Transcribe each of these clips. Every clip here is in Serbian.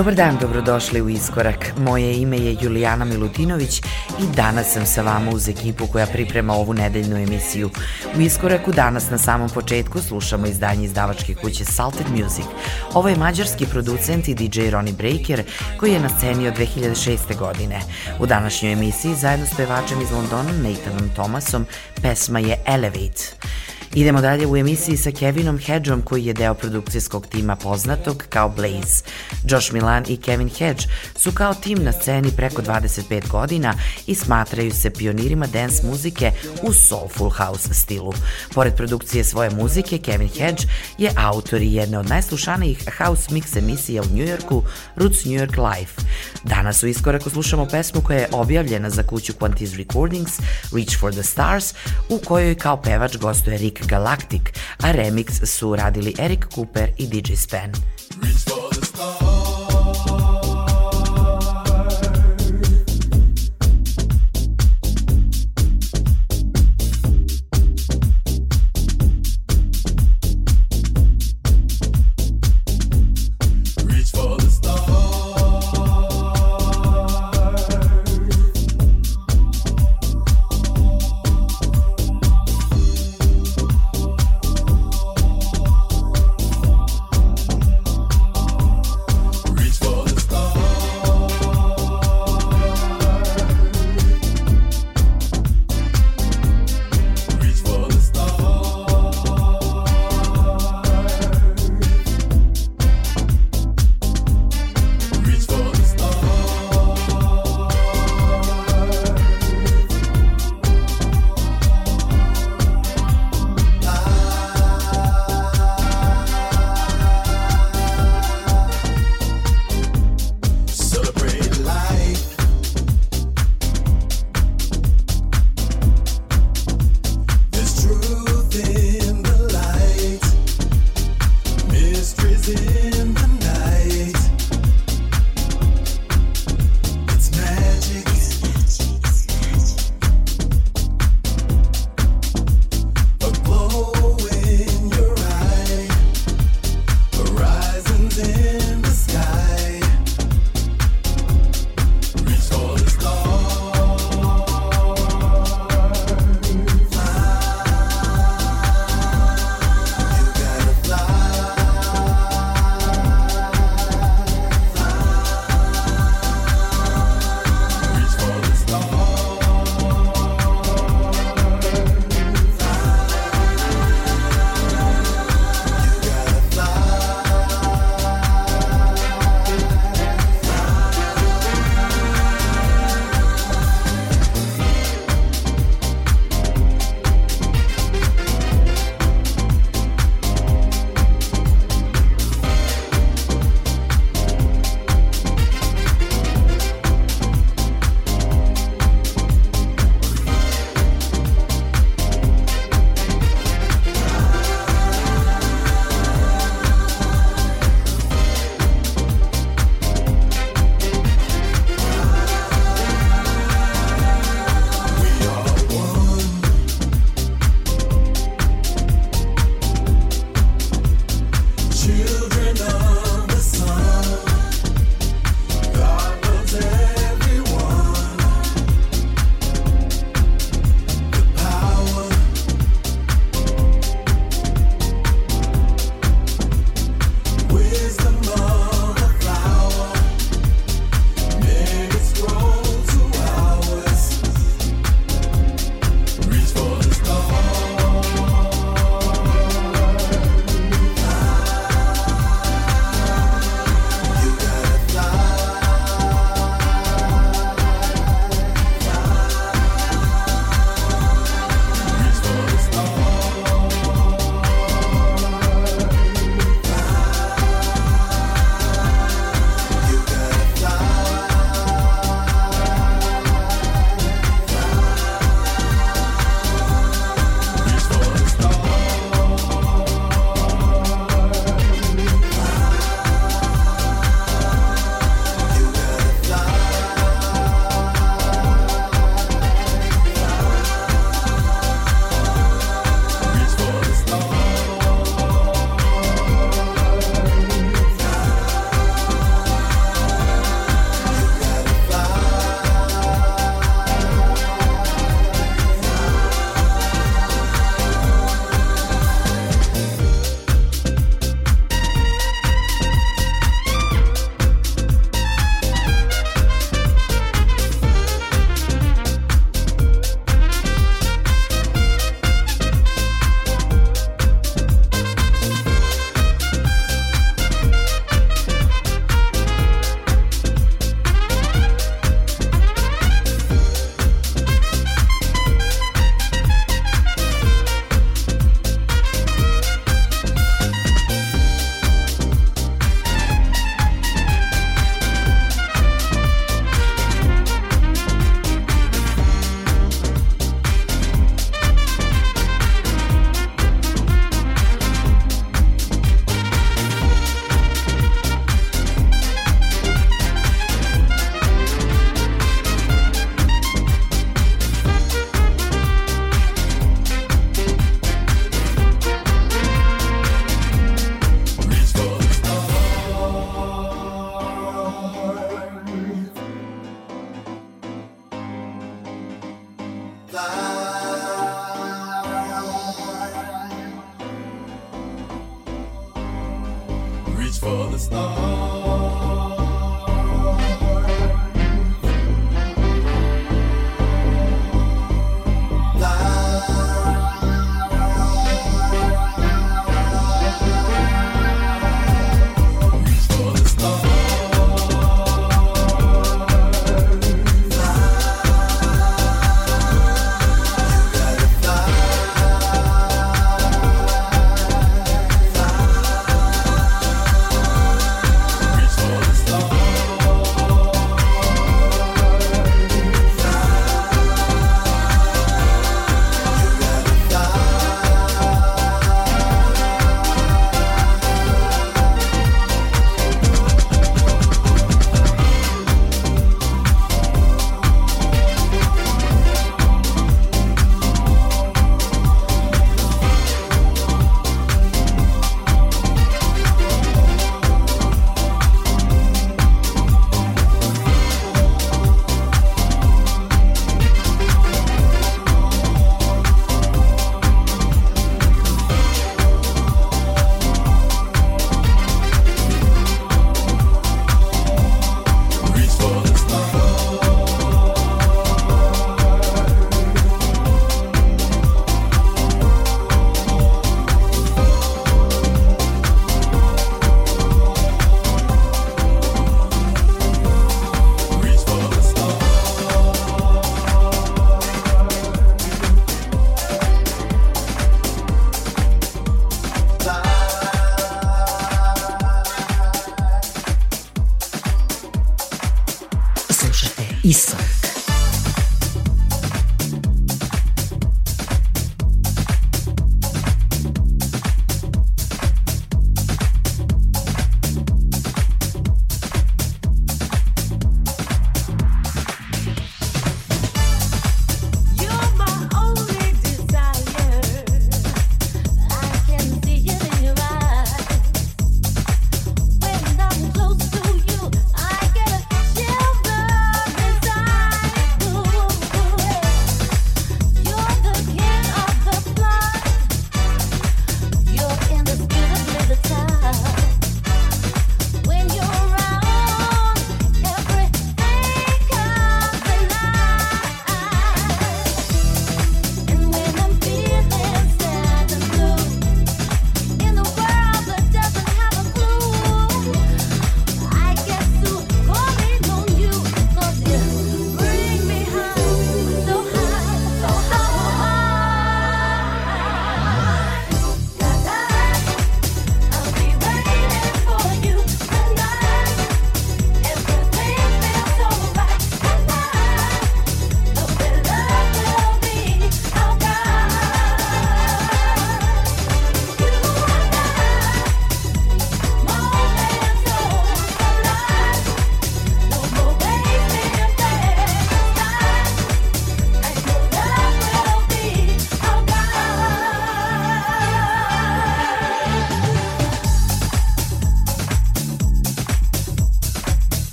Dobar dan, dobrodošli u Iskorak. Moje ime je Julijana Milutinović i danas sam sa vama uz ekipu koja priprema ovu nedeljnu emisiju. U Iskoraku danas na samom početku slušamo izdanje izdavačke kuće Salted Music. Ovo je mađarski producent i DJ Ronnie Breaker koji je na sceni od 2006. godine. U današnjoj emisiji zajedno s pevačem iz Londona Nathanom Thomasom pesma je Elevate. Idemo dalje u emisiji sa Kevinom Hedgeom koji je deo produkcijskog tima poznatog kao Blaze. Josh Milan i Kevin Hedge su kao tim na sceni preko 25 godina i smatraju se pionirima dance muzike u soulful house stilu. Pored produkcije svoje muzike, Kevin Hedge je autor i jedne od najslušanijih house mix emisija u Njujorku, Roots New York Live. Danas u iskoraku slušamo pesmu koja je objavljena za kuću Quantiz Recordings, Reach for the Stars, u kojoj kao pevač gostuje Rick Galactic, a remix su radili Eric Cooper i DJ Span. Reach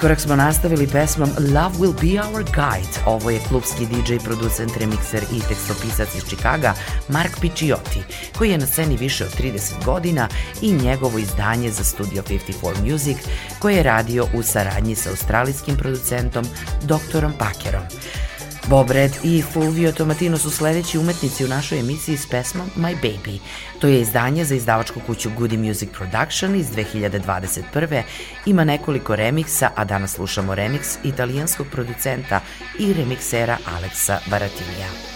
Iskorak smo nastavili pesmom Love Will Be Our Guide. Ovo je klubski DJ, producent, remikser i tekstopisac iz Čikaga Mark Picciotti, koji je na sceni više od 30 godina i njegovo izdanje za Studio 54 Music, koje je radio u saradnji sa australijskim producentom Doktorom Pakerom. Bob Red i Fulvio Tomatino su sledeći umetnici u našoj emisiji s pesmom My Baby. To je izdanje za izdavačku kuću Goody Music Production iz 2021. Ima nekoliko remiksa, a danas slušamo remiks italijanskog producenta i remiksera Aleksa Baratinija.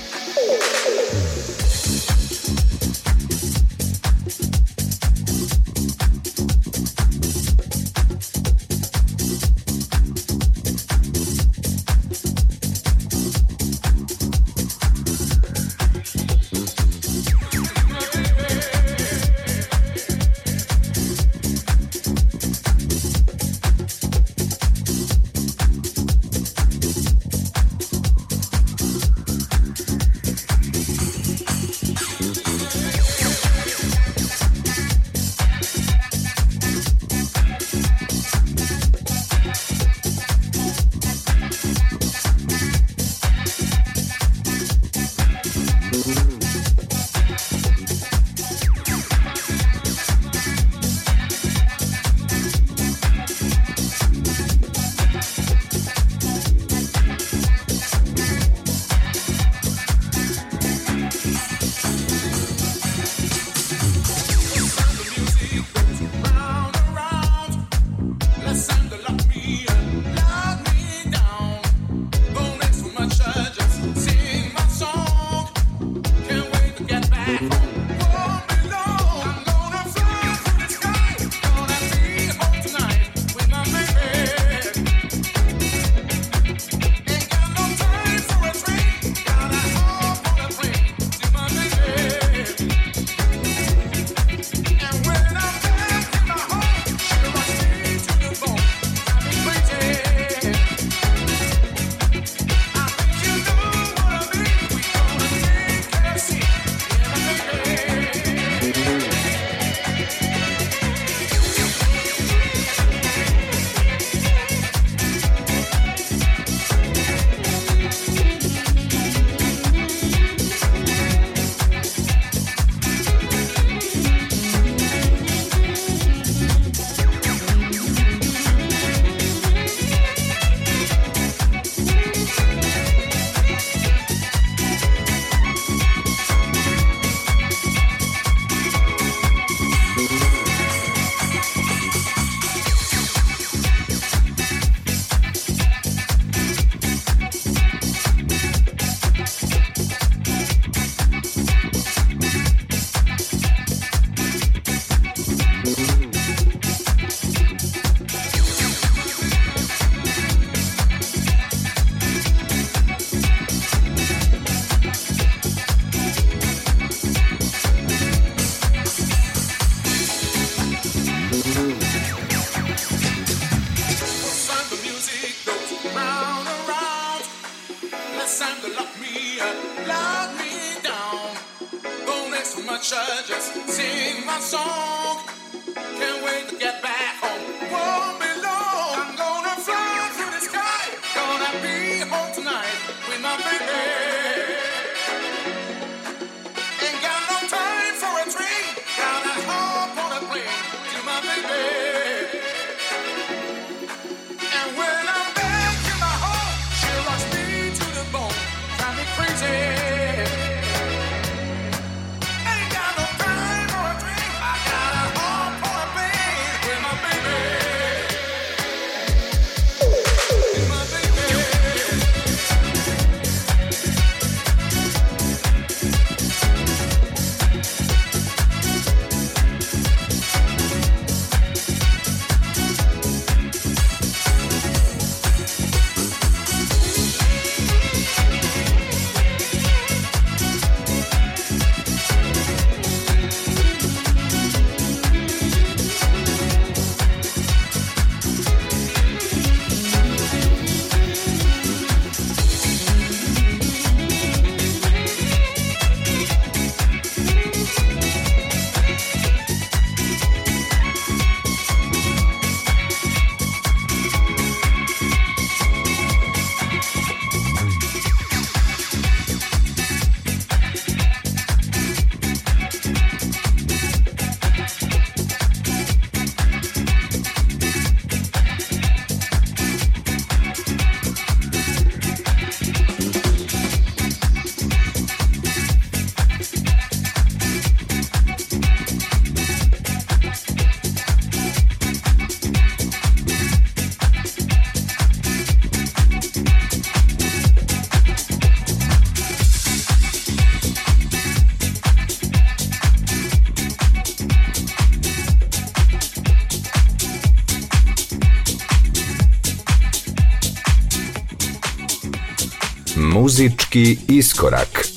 muzički iskorak.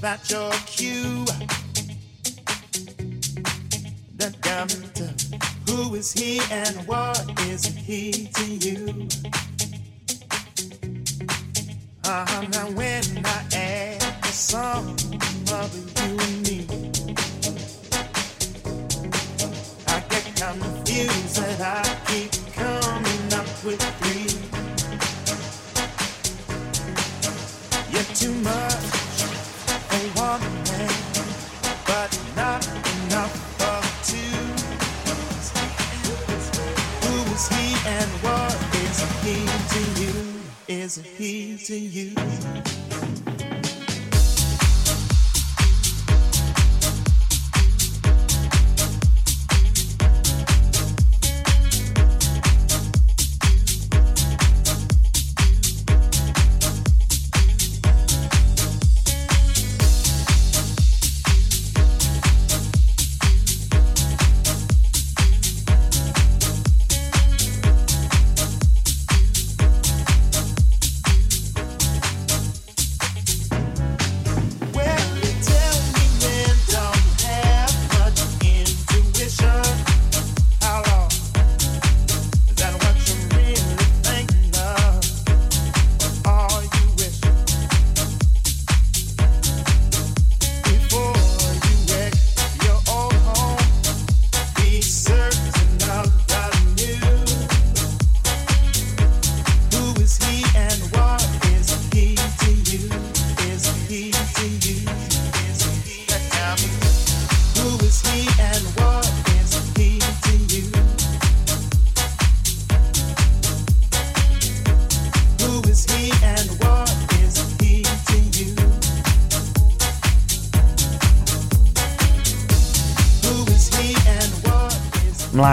That your cue. The doctor, who is he and what is he to you? Uh, now when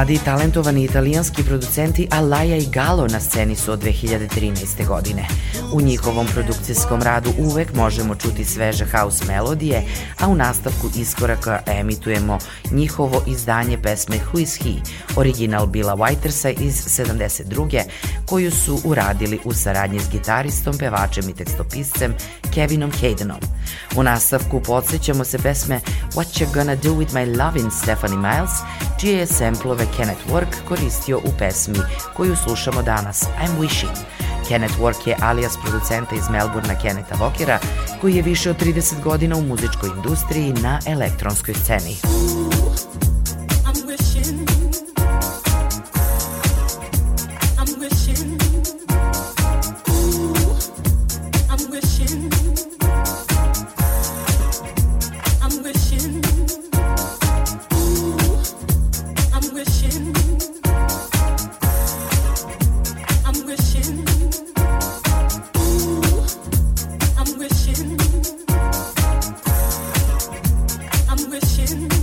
Mladi i talentovani italijanski producenti Alaja i Galo na sceni su od 2013. godine. U njihovom produkcijskom radu uvek možemo čuti sveže house melodije, a u nastavku iskoraka emitujemo njihovo izdanje pesme Who is He, original Billa Whitersa iz 72. koju su uradili u saradnji s gitaristom, pevačem i tekstopiscem Kevinom Haydenom. U nastavku podsjećamo se pesme What You Gonna Do With My Lovin' Stephanie Miles, čije je semplove Kenneth Work koristio u pesmi koju slušamo danas, I'm Wishing. Kenneth Work je alias producenta iz Melburna Kenneta Vokera, koji je više od 30 godina u muzičkoj industriji na elektronskoj sceni. in.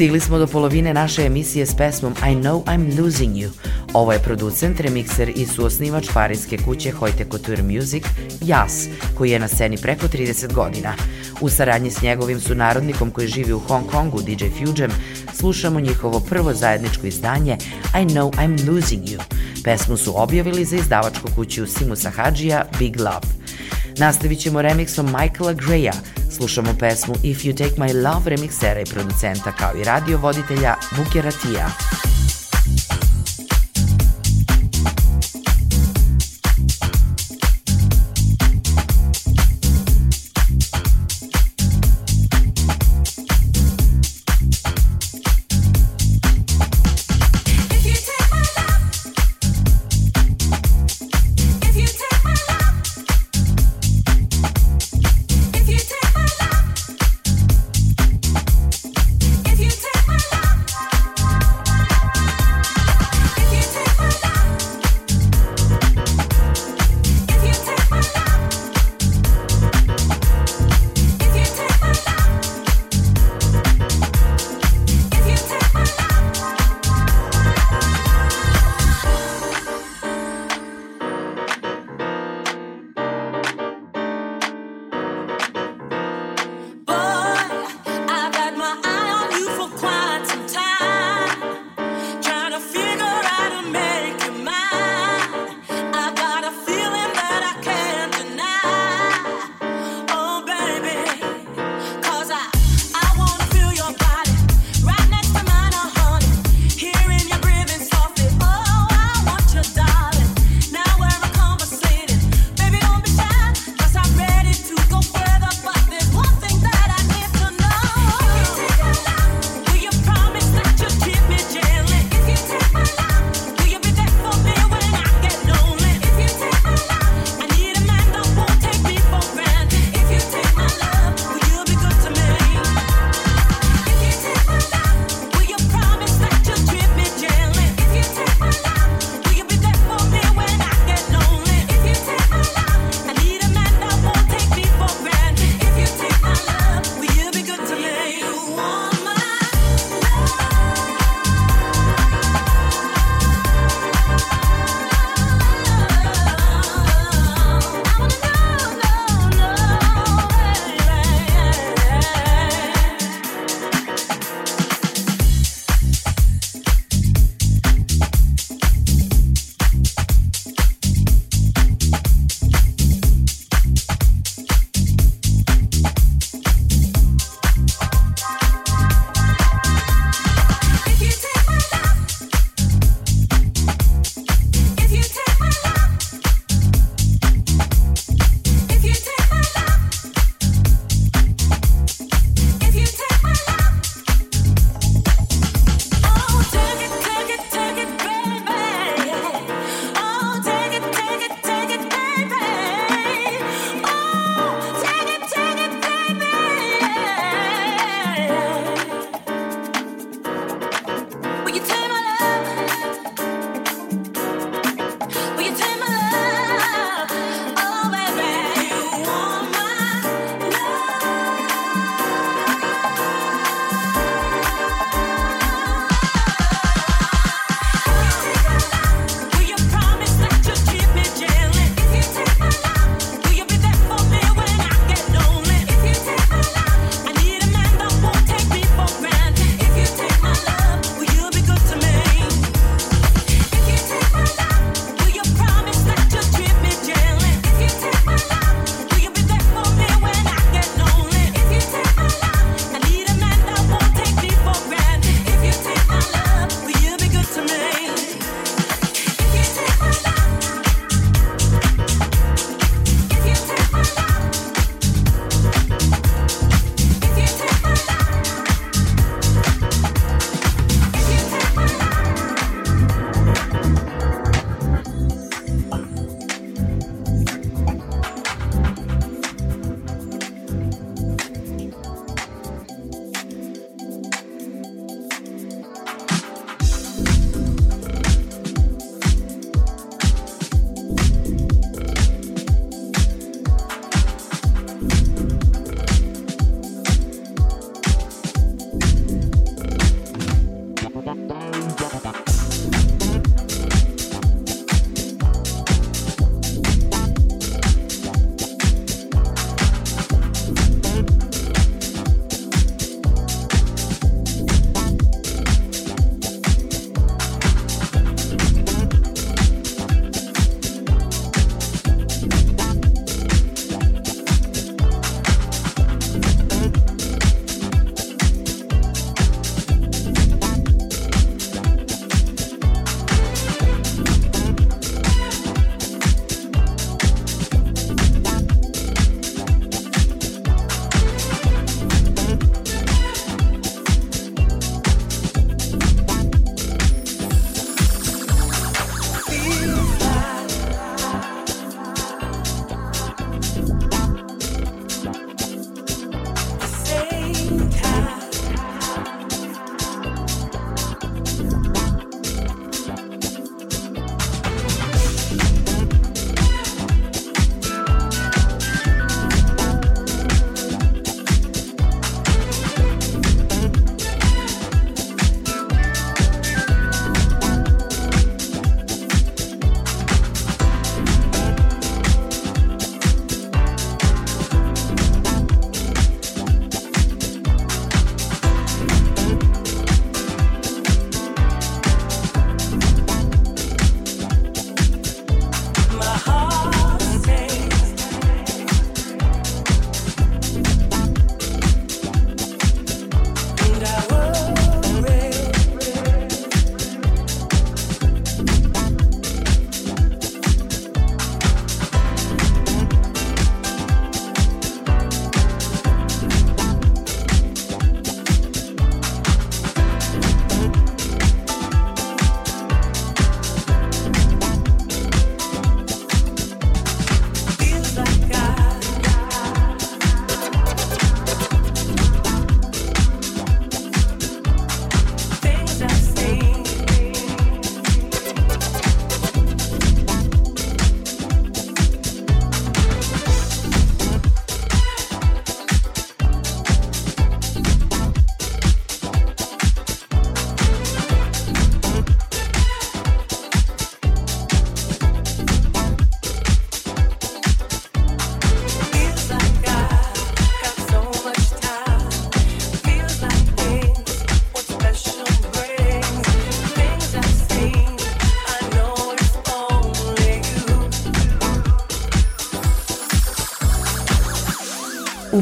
Stigli smo do polovine naše emisije s pesmom I Know I'm Losing You. Ovo je producent, remikser i suosnivač parijske kuće Hoyte Couture Music, Jas, koji je na sceni preko 30 godina. U saradnji s njegovim sunarodnikom koji živi u Hong Kongu, DJ Fujem, slušamo njihovo prvo zajedničko izdanje I Know I'm Losing You. Pesmu su objavili za izdavačku kuću Simusa Hadžija Big Love. Nastavit ćemo remiksom Michaela Greya, slušamo pesmu If You Take My Love remiksera i producenta kao i radio voditelja Buke Ratija.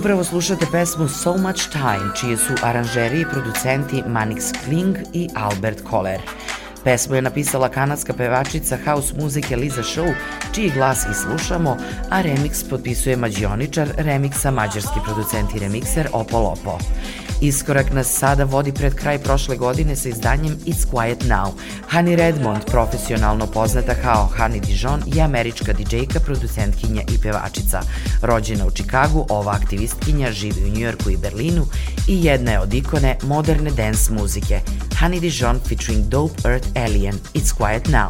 Upravo slušate pesmu So Much Time, čije su aranžeri i producenti Manix Kling i Albert Koller. Pesmu je napisala kanadska pevačica house muzike Liza Show, čiji glas i slušamo, a remix potpisuje mađioničar remiksa mađarski producent i remikser Opo Lopo. Iskorak nas sada vodi pred kraj prošle godine sa izdanjem It's Quiet Now. Honey Redmond, profesionalno poznata kao Honey Dijon, je američka DJ-ka, producentkinja i pevačica. Rođena u Čikagu, ova aktivistkinja živi u Njujorku i Berlinu i jedna je od ikone moderne dance muzike. Honey Dijon featuring Dope Earth Alien. It's Quiet Now.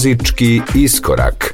Muzički iskorak.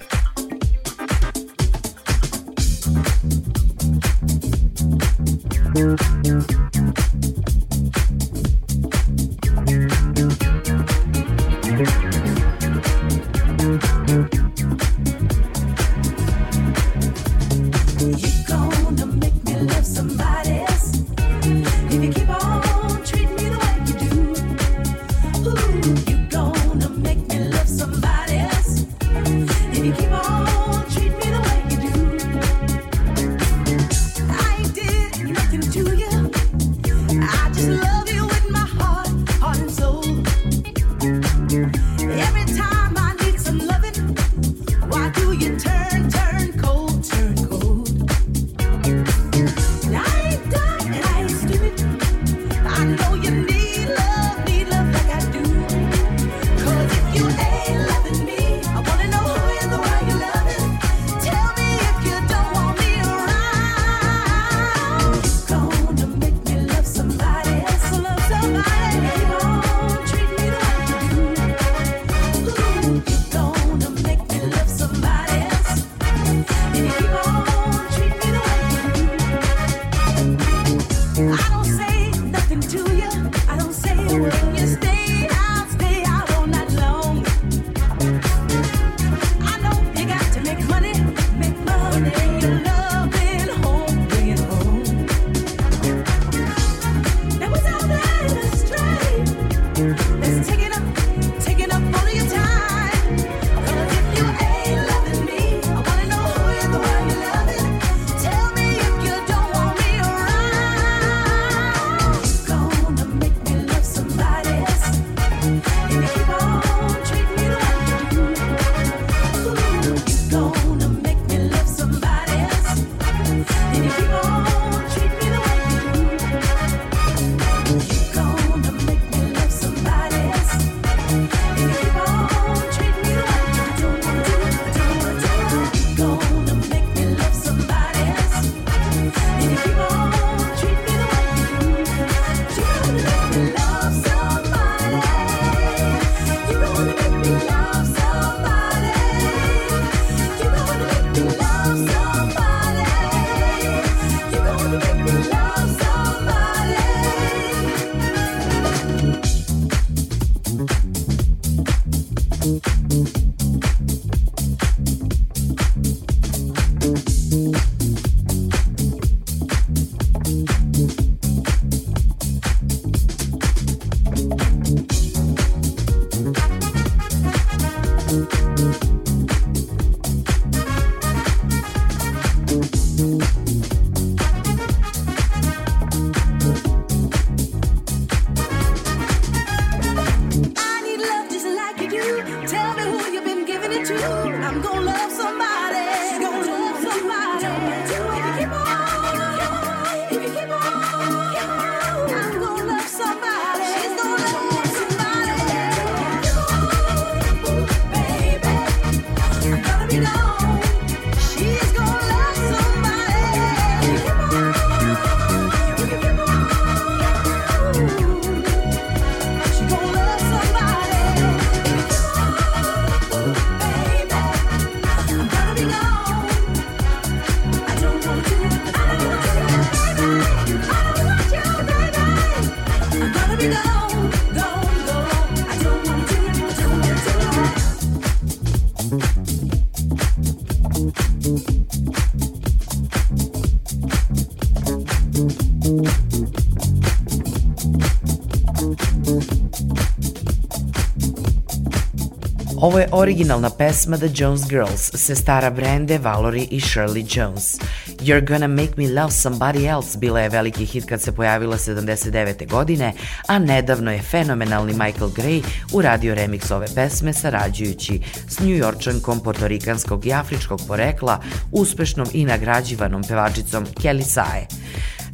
Ovo je originalna pesma The Jones Girls, sestara Brende, Valerie i Shirley Jones. You're Gonna Make Me Love Somebody Else bila je veliki hit kad se pojavila 79. godine, a nedavno je fenomenalni Michael Gray uradio remix ove pesme sarađujući s njujorčankom portorikanskog i afričkog porekla, uspešnom i nagrađivanom pevačicom Kelly Sae.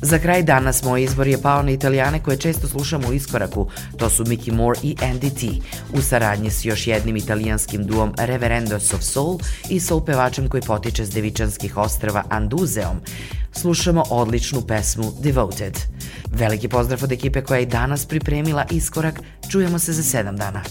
Za kraj danas moj izbor je pao na italijane koje često slušamo u iskoraku, to su Mickey Moore i Andy T, u saradnji s još jednim italijanskim duom Reverendos of Soul i soul pevačem koji potiče s devičanskih ostrava Anduzeom. Slušamo odličnu pesmu Devoted. Veliki pozdrav od ekipe koja je danas pripremila iskorak, čujemo se za sedam dana.